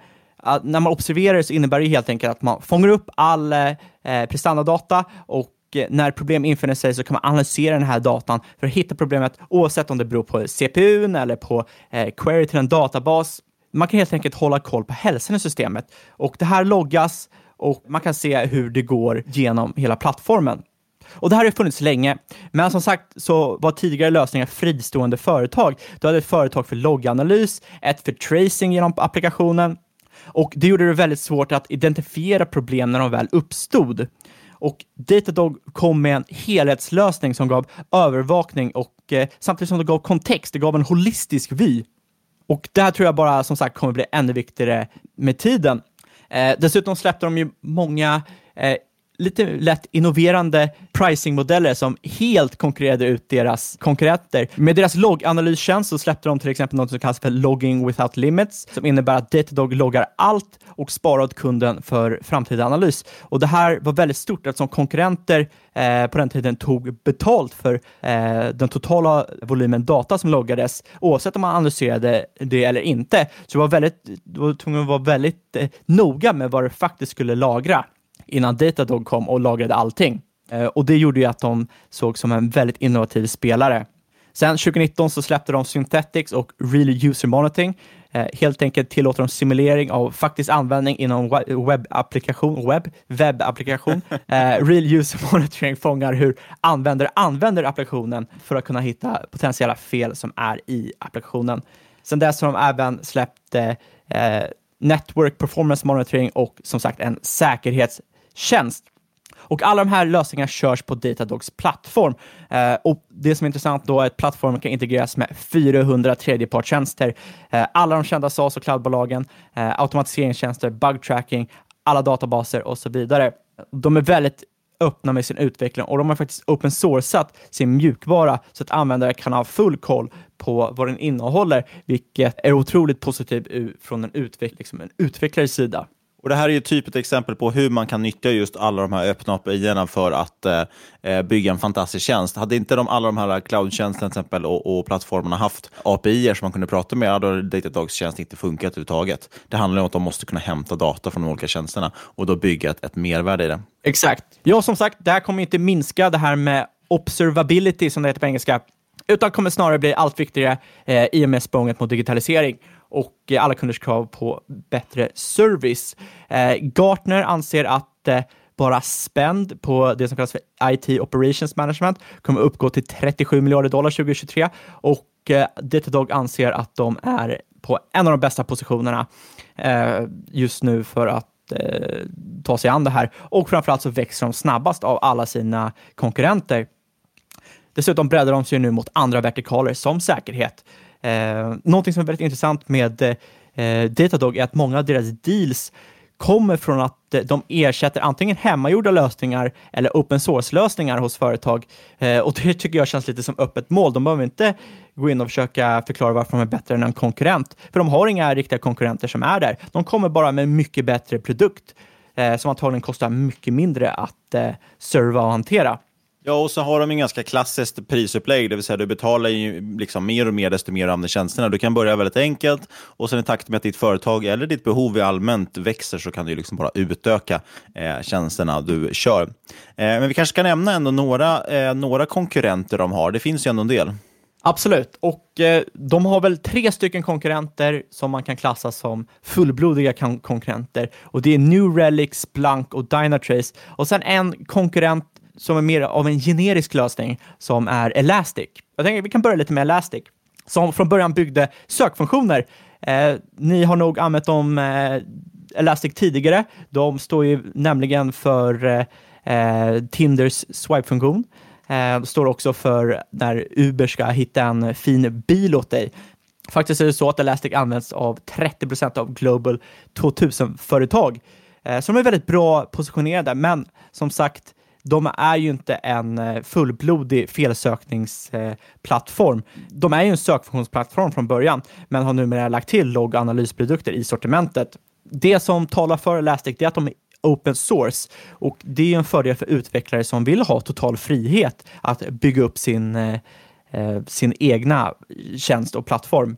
när man observerar så innebär det helt enkelt att man fångar upp all eh, prestandadata och eh, när problem infinner sig så kan man analysera den här datan för att hitta problemet oavsett om det beror på CPUn eller på eh, query till en databas. Man kan helt enkelt hålla koll på hälsan i systemet och det här loggas och man kan se hur det går genom hela plattformen. Och det här har funnits länge, men som sagt så var tidigare lösningar fristående företag. Du hade ett företag för logganalys, ett för tracing genom applikationen och det gjorde det väldigt svårt att identifiera problem när de väl uppstod. Och Datadog kom med en helhetslösning som gav övervakning och eh, samtidigt som det gav kontext, det gav en holistisk vy. Och det här tror jag bara som sagt kommer bli ännu viktigare med tiden. Eh, dessutom släppte de ju många eh, lite lätt innoverande pricingmodeller som helt konkurrerade ut deras konkurrenter. Med deras logganalystjänst så släppte de till exempel något som kallas för Logging Without Limits, som innebär att Datadog loggar allt och sparar åt kunden för framtida analys. Och det här var väldigt stort eftersom konkurrenter eh, på den tiden tog betalt för eh, den totala volymen data som loggades, oavsett om man analyserade det eller inte. Så det var väldigt, det var tvungen att vara väldigt eh, noga med vad det faktiskt skulle lagra innan Datadog kom och lagrade allting. Eh, och det gjorde ju att de såg som en väldigt innovativ spelare. Sen 2019 så släppte de Synthetics och Real User Monitoring. Eh, helt enkelt tillåter de simulering av faktisk användning inom webbapplikation, webb, webbapplikation. (laughs) eh, Real User Monitoring fångar hur användare använder applikationen för att kunna hitta potentiella fel som är i applikationen. Sen dess har de även släppt eh, Network Performance Monitoring och som sagt en tjänst. Och alla de här lösningarna körs på Datadogs plattform. Eh, och Det som är intressant då är att plattformen kan integreras med 400 tredjepartstjänster. Eh, alla de kända SaaS och cloudbolagen, eh, automatiseringstjänster, bug tracking, alla databaser och så vidare. De är väldigt öppna med sin utveckling och de har faktiskt open sourcat sin mjukvara så att användare kan ha full koll på vad den innehåller, vilket är otroligt positivt från en, utveck liksom en utvecklares sida. Och Det här är ju typ ett exempel på hur man kan nyttja just alla de här öppna API-erna för att eh, eh, bygga en fantastisk tjänst. Hade inte de, alla de här eh, cloud-tjänsterna till exempel och, och plattformarna haft API-er som man kunde prata med, då hade Datadogs tjänst inte funkat överhuvudtaget. Det handlar om att de måste kunna hämta data från de olika tjänsterna och då bygga ett, ett mervärde i det. Exakt. Ja, som sagt, det här kommer inte minska det här med observability, som det heter på engelska, utan kommer snarare bli allt viktigare eh, i och med språnget mot digitalisering och eh, alla kunders krav på bättre service. Eh, Gartner anser att eh, bara spend på det som kallas för IT Operations Management kommer uppgå till 37 miljarder dollar 2023 och eh, Datadog anser att de är på en av de bästa positionerna eh, just nu för att eh, ta sig an det här och framförallt så växer de snabbast av alla sina konkurrenter. Dessutom breddar de sig nu mot andra vertikaler som säkerhet. Eh, någonting som är väldigt intressant med eh, Datadog är att många av deras deals kommer från att eh, de ersätter antingen hemmagjorda lösningar eller open source-lösningar hos företag. Eh, och det tycker jag känns lite som öppet mål. De behöver inte gå in och försöka förklara varför de är bättre än en konkurrent, för de har inga riktiga konkurrenter som är där. De kommer bara med en mycket bättre produkt eh, som antagligen kostar mycket mindre att eh, serva och hantera. Ja, och så har de en ganska klassiskt prisupplägg, det vill säga du betalar ju liksom mer och mer desto mer du använder tjänsterna. Du kan börja väldigt enkelt och sen i takt med att ditt företag eller ditt behov i allmänt växer så kan du liksom bara utöka eh, tjänsterna du kör. Eh, men vi kanske kan nämna ändå några, eh, några konkurrenter de har. Det finns ju ändå en del. Absolut, och eh, de har väl tre stycken konkurrenter som man kan klassa som fullblodiga kon konkurrenter. Och Det är New Relic, Splunk och Dynatrace. Och sen en konkurrent som är mer av en generisk lösning som är Elastic. Jag tänker vi kan börja lite med Elastic som från början byggde sökfunktioner. Eh, ni har nog använt dem eh, Elastic tidigare. De står ju nämligen för eh, eh Tinders swipe-funktion. Eh, står också för när Uber ska hitta en fin bil åt dig. Faktiskt är det så att Elastic används av 30 procent av Global 2000-företag. Eh, så de är väldigt bra positionerade, men som sagt, de är ju inte en eh, fullblodig felsökningsplattform. De är ju en sökfunktionsplattform från början, men har numera lagt till logg och analysprodukter i sortimentet. Det som talar för Elastic är att de är open source och det är en fördel för utvecklare som vill ha total frihet att bygga upp sin, eh, eh sin egna tjänst och plattform.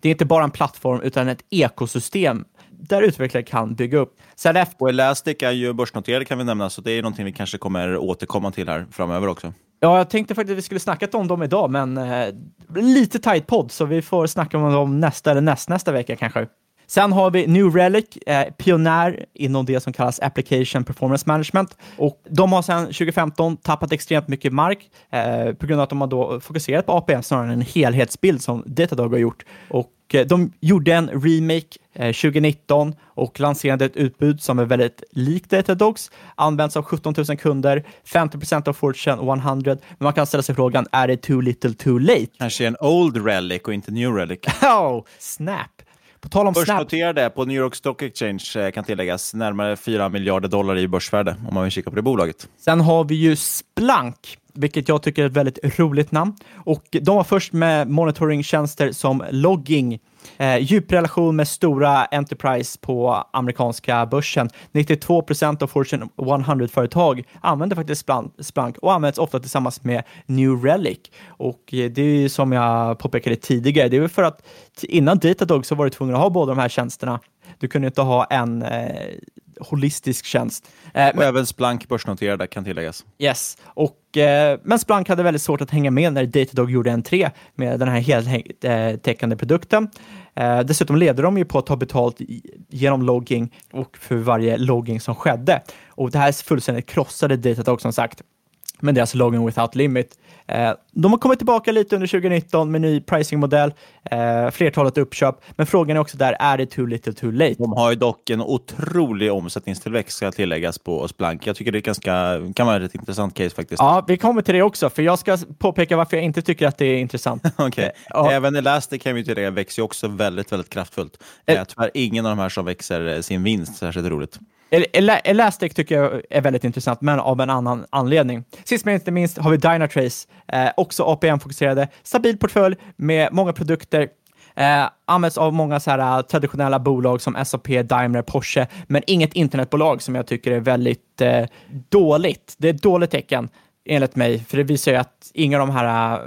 Det är inte bara en plattform utan ett ekosystem där utvecklare kan bygga upp. Sen efter... Och Elastic är ju börsnoterad kan vi nämna, så det är någonting vi kanske kommer återkomma till här framöver också. Ja, jag tänkte faktiskt att vi skulle snackat om dem idag, men eh, lite tight podd, så vi får snacka om dem nästa eller nästnästa vecka kanske. Sen har vi New Relic, eh, pionjär inom det som kallas Application Performance Management. Och de har sedan 2015 tappat extremt mycket mark eh, på grund av att de har då fokuserat på APM snarare än en helhetsbild som Datadog har gjort. Och eh, de gjorde en remake 2019 eh, och lanserade ett utbud som är väldigt likt Datadogs, används av 17 000 kunder, 50% av Fortune 100. Men man kan ställa sig frågan, är det too little too late? Kanske en old relic och inte new relic. (laughs) oh, snap! På tal om Börsnoterade på New York Stock Exchange eh, kan tilläggas. Närmare 4 miljarder dollar i börsvärde om man vill kika på det bolaget. Sen har vi ju Splunk, vilket jag tycker är ett väldigt roligt namn. Och de var först med monitoringtjänster som logging, Eh, djup relation med stora Enterprise på amerikanska börsen. 92 procent av Fortune 100-företag använder faktiskt Splunk och används ofta tillsammans med New Relic. Och eh, det är ju som jag påpekade tidigare, det är väl för att innan Datadog så var du tvungen att ha båda de här tjänsterna. Du kunde inte ha en eh, holistisk tjänst. Eh, och men, även Splunk börsnoterade kan tilläggas. Yes, och, eh, men Splunk hade väldigt svårt att hänga med när Datadog gjorde en 3 med den här heltäckande produkten. Eh, dessutom leder de ju på att ta betalt genom logging och för varje logging som skedde. Och det här fullständigt krossade Datadog som sagt. Med deras login without limit. Eh, de har kommit tillbaka lite under 2019 med ny pricingmodell, eh, flertalet uppköp, men frågan är också där, är det too little too late? De har ju dock en otrolig omsättningstillväxt ska tilläggas på Splunk. Jag tycker det ganska, kan vara ett intressant case faktiskt. Ja, vi kommer till det också, för jag ska påpeka varför jag inte tycker att det är intressant. (laughs) okay. ja. Även Elastic kan vi tillägga växer ju också väldigt, väldigt kraftfullt. Eh, tyvärr ingen av de här som växer sin vinst särskilt roligt. Elastic tycker jag är väldigt intressant, men av en annan anledning. Sist men inte minst har vi Dynatrace, eh, också APM-fokuserade, stabil portfölj med många produkter, Eh, används av många så här, eh, traditionella bolag som SAP, Daimler, Porsche, men inget internetbolag som jag tycker är väldigt eh, dåligt. Det är ett dåligt tecken enligt mig, för det visar ju att inga av de här eh,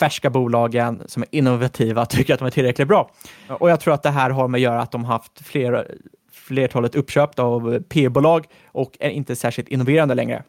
färska bolagen som är innovativa (laughs) tycker att de är tillräckligt bra. Och jag tror att det här har med att göra att de har haft flera flertalet uppköpt av P-bolag och är inte särskilt innoverande längre.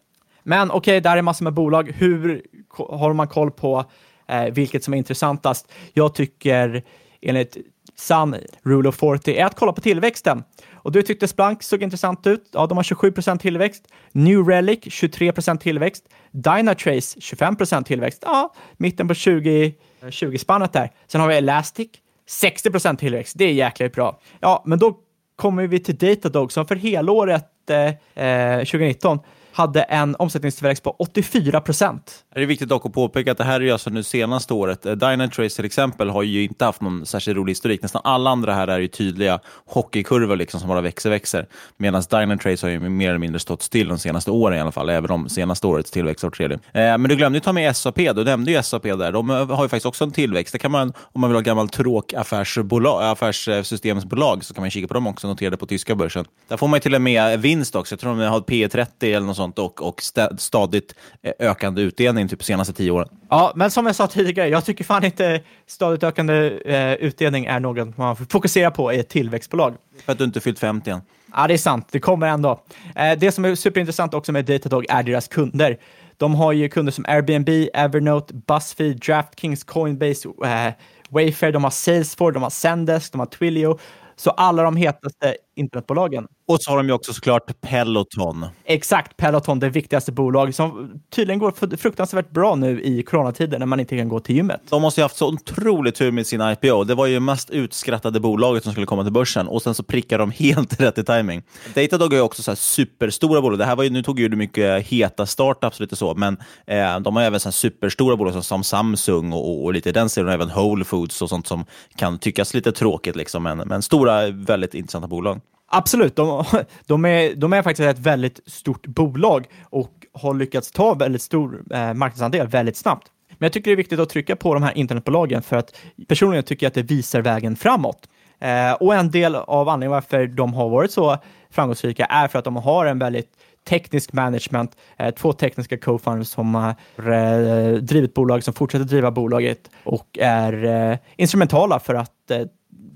Men okej, okay, där är massor med bolag. Hur har man koll på eh, vilket som är intressantast? Jag tycker enligt sann Rule of 40 är att kolla på tillväxten. Och du tyckte Splunk såg intressant ut. Ja, de har 27% tillväxt. New Relic 23% tillväxt. Dynatrace 25% tillväxt. Ja, mitten på 20, 20-spannet eh, där. Sen har vi Elastic 60% tillväxt. Det är jäkligt bra. Ja, men då kommer vi till Datadog som för helåret eh, eh 2019 hade en omsättningstillväxt på 84 procent. Det är viktigt dock att påpeka att det här är alltså nu senaste året. Eh, Dynatrace till exempel har ju inte haft någon särskilt rolig historik. Nästan alla andra här är ju tydliga hockeykurvor liksom, som bara växer, växer. Medan Dynatrace har ju mer eller mindre stått still de senaste åren i alla fall, även om senaste årets tillväxt var tredje. Eh, men du glömde ju ta med SAP, du nämnde ju SAP där. De eh, har ju faktiskt också en tillväxt. Det kan man, om man vill ha gammalt tråkaffärssystemsbolag så kan man kika på dem också, noterade på tyska börsen. Där får man ju till och med vinst också. Jag tror de har P 30 eller något sånt och, och stadigt eh, ökande utdelning typ senaste tio åren. Ja, men som jag sa tidigare, jag tycker fan inte stadigt ökande eh, utdelning är något man får fokusera på i ett tillväxtbolag. För att du inte fyllt 50 än. Ja, det är sant. Det kommer ändå. Eh, det som är superintressant också med Datadog är deras kunder. De har ju kunder som Airbnb, Evernote, Buzzfeed, DraftKings, Coinbase, eh, Wayfair, de har Salesforce, de har Zendesk, de har Twilio. Så alla de hetaste internetbolagen. Och så har de ju också såklart Peloton. Exakt, Peloton, det viktigaste bolaget som tydligen går fruktansvärt bra nu i coronatider när man inte kan gå till gymmet. De måste ju haft så otroligt tur med sin IPO. Det var ju mest utskrattade bolaget som skulle komma till börsen och sen så prickar de (laughs) helt rätt i timing. Datadog är ju också så superstora bolag. Det här var ju, nu tog ju du mycket heta startups lite så, men eh, de har även så superstora bolag som, som Samsung och, och lite den serien, även Whole Foods och sånt som kan tyckas lite tråkigt, liksom, men, men stora, väldigt intressanta bolag. Absolut, de, de, är, de är faktiskt ett väldigt stort bolag och har lyckats ta väldigt stor eh, marknadsandel väldigt snabbt. Men jag tycker det är viktigt att trycka på de här internetbolagen för att personligen tycker jag att det visar vägen framåt. Eh, och en del av anledningen varför de har varit så framgångsrika är för att de har en väldigt teknisk management, eh, två tekniska co-founders som har eh, drivit bolag, som fortsätter driva bolaget och är eh, instrumentala för att eh,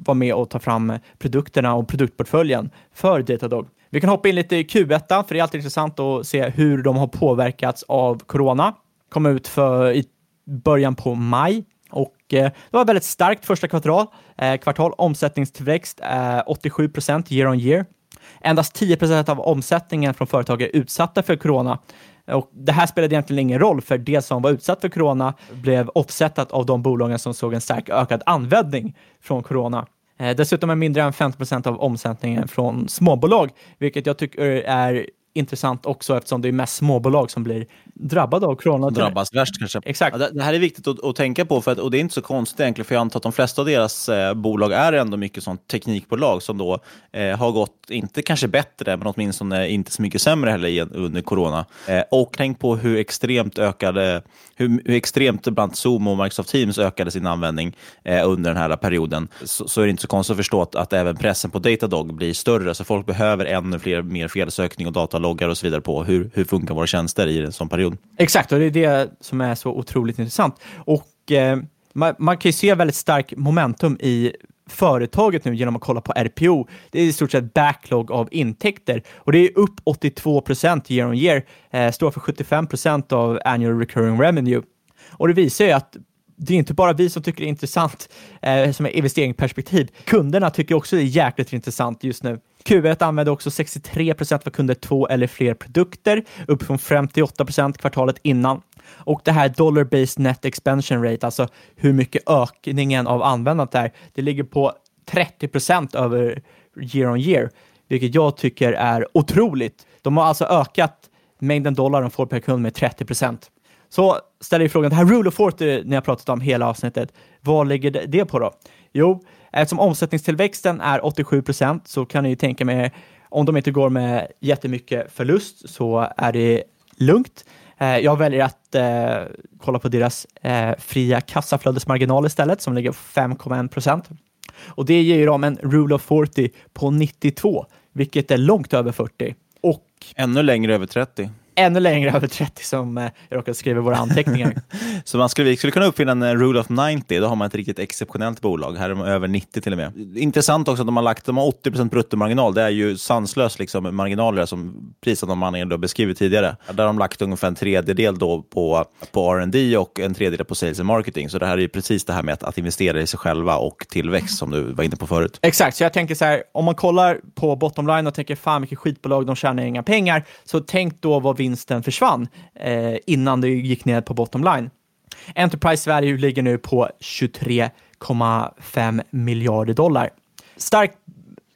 vara med och ta fram produkterna och produktportföljen för Datadog. Vi kan hoppa in lite i Q1, för det är alltid intressant att se hur de har påverkats av corona. Kom ut för i början på maj och eh, det var ett väldigt starkt första kvartal. Eh, kvartal omsättningstillväxt eh, 87 procent year on year. Endast 10 procent av omsättningen från företag är utsatta för corona och det här spelade egentligen ingen roll, för det som var utsatt för corona blev offsetat av de bolagen som såg en stark ökad användning från corona. Eh, dessutom är mindre än 50 procent av omsättningen från småbolag, vilket jag tycker är intressant också eftersom det är mest småbolag som blir drabbade av corona. Drabbas värst kanske. Exakt. Ja, det, här är viktigt att, att, tänka på för att, och det är inte så konstigt egentligen för jag antar att de flesta av deras eh, bolag är ändå mycket sånt teknikbolag som då eh, har gått, inte kanske bättre, men åtminstone inte så mycket sämre heller under corona. Eh, och tänk på hur extremt ökade hur, hur extremt bland Zoom och Microsoft Teams ökade sin användning eh, under den här perioden, så, så, är det inte så konstigt att förstå att, att även pressen på Datadog blir större. Så folk behöver ännu fler, mer felsökning och dataloggar och så vidare på hur, hur funkar våra tjänster i en sån period. Exakt, och det är det som är så otroligt intressant. Och eh, man, man, kan ju se väldigt stark momentum i företaget nu genom att kolla på RPO. Det är i stort sett backlog av intäkter och det är upp 82 procent year on year, eh, står för 75 procent av annual recurring revenue. Och det visar ju att det är inte bara vi som tycker det är intressant eh, som är investeringsperspektiv. Kunderna tycker också det är jäkligt intressant just nu. Q1 använde också 63 procent av kunder två eller fler produkter, upp från 58 procent kvartalet innan. Och det här dollar-based net expansion rate, alltså hur mycket ökningen av användandet är, det ligger på 30 procent över year on year, vilket jag tycker är otroligt. De har alltså ökat mängden dollar de får per kund med 30 procent. Så ställer jag frågan, det här Rule of 40 ni har pratat om hela avsnittet, vad ligger det på då? Jo, eftersom omsättningstillväxten är 87 procent så kan ni ju tänka mig, om de inte går med jättemycket förlust så är det lugnt. Eh, jag väljer att eh, kolla på deras eh, fria kassaflödesmarginal istället som ligger på 5,1 procent. Och det ger ju dem en Rule of 40 på 92, vilket är långt över 40. Och ännu längre över 30 ännu längre över 30 som eh, jag råkade skriva i våra anteckningar. (laughs) så man skulle, vi skulle kunna uppfinna en rule of 90, då har man ett riktigt exceptionellt bolag. Här är de över 90 till och med. Intressant också att de har lagt de har 80% bruttomarginal. Det är ju sanslöst liksom, marginaler som priset de man har beskrivit tidigare. Där har de lagt ungefär en tredjedel då på, på R&D och en tredjedel på sales and marketing. Så det här är ju precis det här med att, att investera i sig själva och tillväxt som du var inne på förut. Exakt, så jag tänker så här, om man kollar på bottom line och tänker fan vilket skitbolag, de tjänar inga pengar, så tänk då vad vinsten försvann eh, innan det gick ner på bottom line. Enterprise value ligger nu på 23,5 miljarder dollar. Starkt,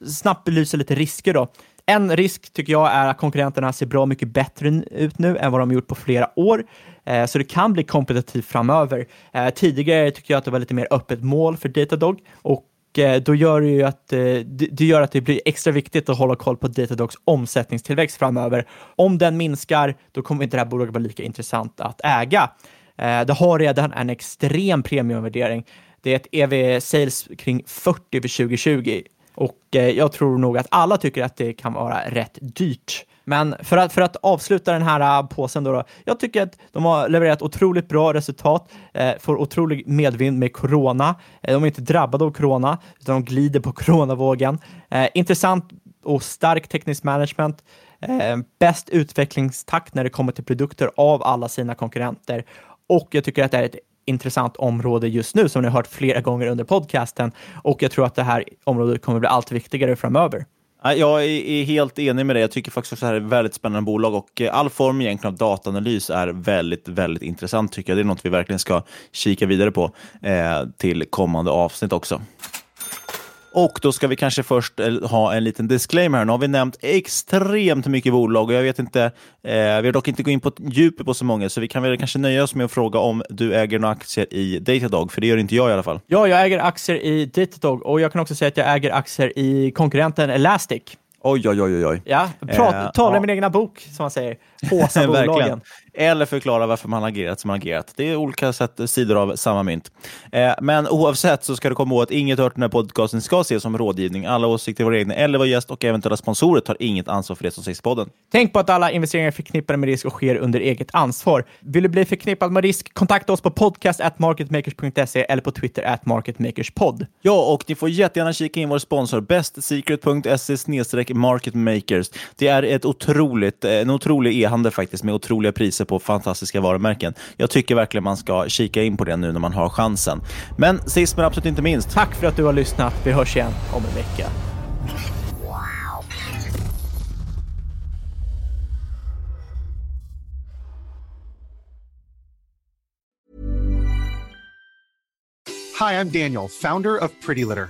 snabbt belyser lite risker då. En risk tycker jag är att konkurrenterna ser bra mycket bättre ut nu än vad de gjort på flera år, eh, så det kan bli kompetitivt framöver. Eh, tidigare tycker jag att det var lite mer öppet mål för Datadog och Eh, då gör det ju att eh, det gör att det blir extra viktigt att hålla koll på Datadogs omsättningstillväxt framöver. Om den minskar, då kommer inte det här bolaget vara lika intressant att äga. Eh, det har redan en extrem premiumvärdering. Det är ett EV sales kring 40 för 2020 och jag tror nog att alla tycker att det kan vara rätt dyrt. Men för att, för att avsluta den här äh, påsen då, då, jag tycker att de har levererat otroligt bra resultat, eh, får otrolig medvind med corona. Eh, de är inte drabbade av corona, utan de glider på (laughs) coronavågen. Eh, intressant och stark teknisk management. Eh, bäst utvecklingstakt när det kommer till produkter av alla sina konkurrenter. Och jag tycker att det är ett intressant område just nu som ni har hört flera gånger under podcasten och jag tror att det här området kommer bli allt viktigare framöver. Jag är helt enig med dig. Jag tycker faktiskt att det här är ett väldigt spännande bolag och eh, all form egentligen av dataanalys är väldigt, väldigt intressant tycker jag. Det är något vi verkligen ska kika vidare på eh, till kommande avsnitt också. Och då ska vi kanske först eh, ha en liten disclaimer. Nu har vi nämnt extremt mycket bolag och jag vet inte, eh, vi har dock inte gått in på djupet på så många, så vi kan väl kanske nöja oss med att fråga om du äger några aktier i Datadog, för det gör inte jag i alla fall. Ja, jag äger aktier i Datadog och jag kan också säga att jag äger aktier i konkurrenten Elastic. Oj, oj, oj, oj. Ja, prat, eh, tala ja. min egna bok, som man säger. (laughs) Påsa bolagen. Eller förklara varför man agerat som man agerat. Det är olika sätt, sidor av samma mynt. Eh, men oavsett så ska du komma ihåg att inget hört den här podcasten ska ses som rådgivning. Alla åsikter våra egna eller vår gäst och eventuella sponsorer tar inget ansvar för det som sägs i podden. Tänk på att alla investeringar är förknippade med risk och sker under eget ansvar. Vill du bli förknippad med risk? Kontakta oss på podcast@marketmakers.se eller på Twitter at marketmakerspod. Ja, och ni får jättegärna kika in vår sponsor bestsecret.se marketmakers. Det är ett otroligt, en otrolig e-handel faktiskt med otroliga priser på fantastiska varumärken. Jag tycker verkligen man ska kika in på det nu när man har chansen. Men sist men absolut inte minst. Tack för att du har lyssnat. Vi hörs igen om en vecka. Hi, I'm Daniel, founder of Pretty Litter.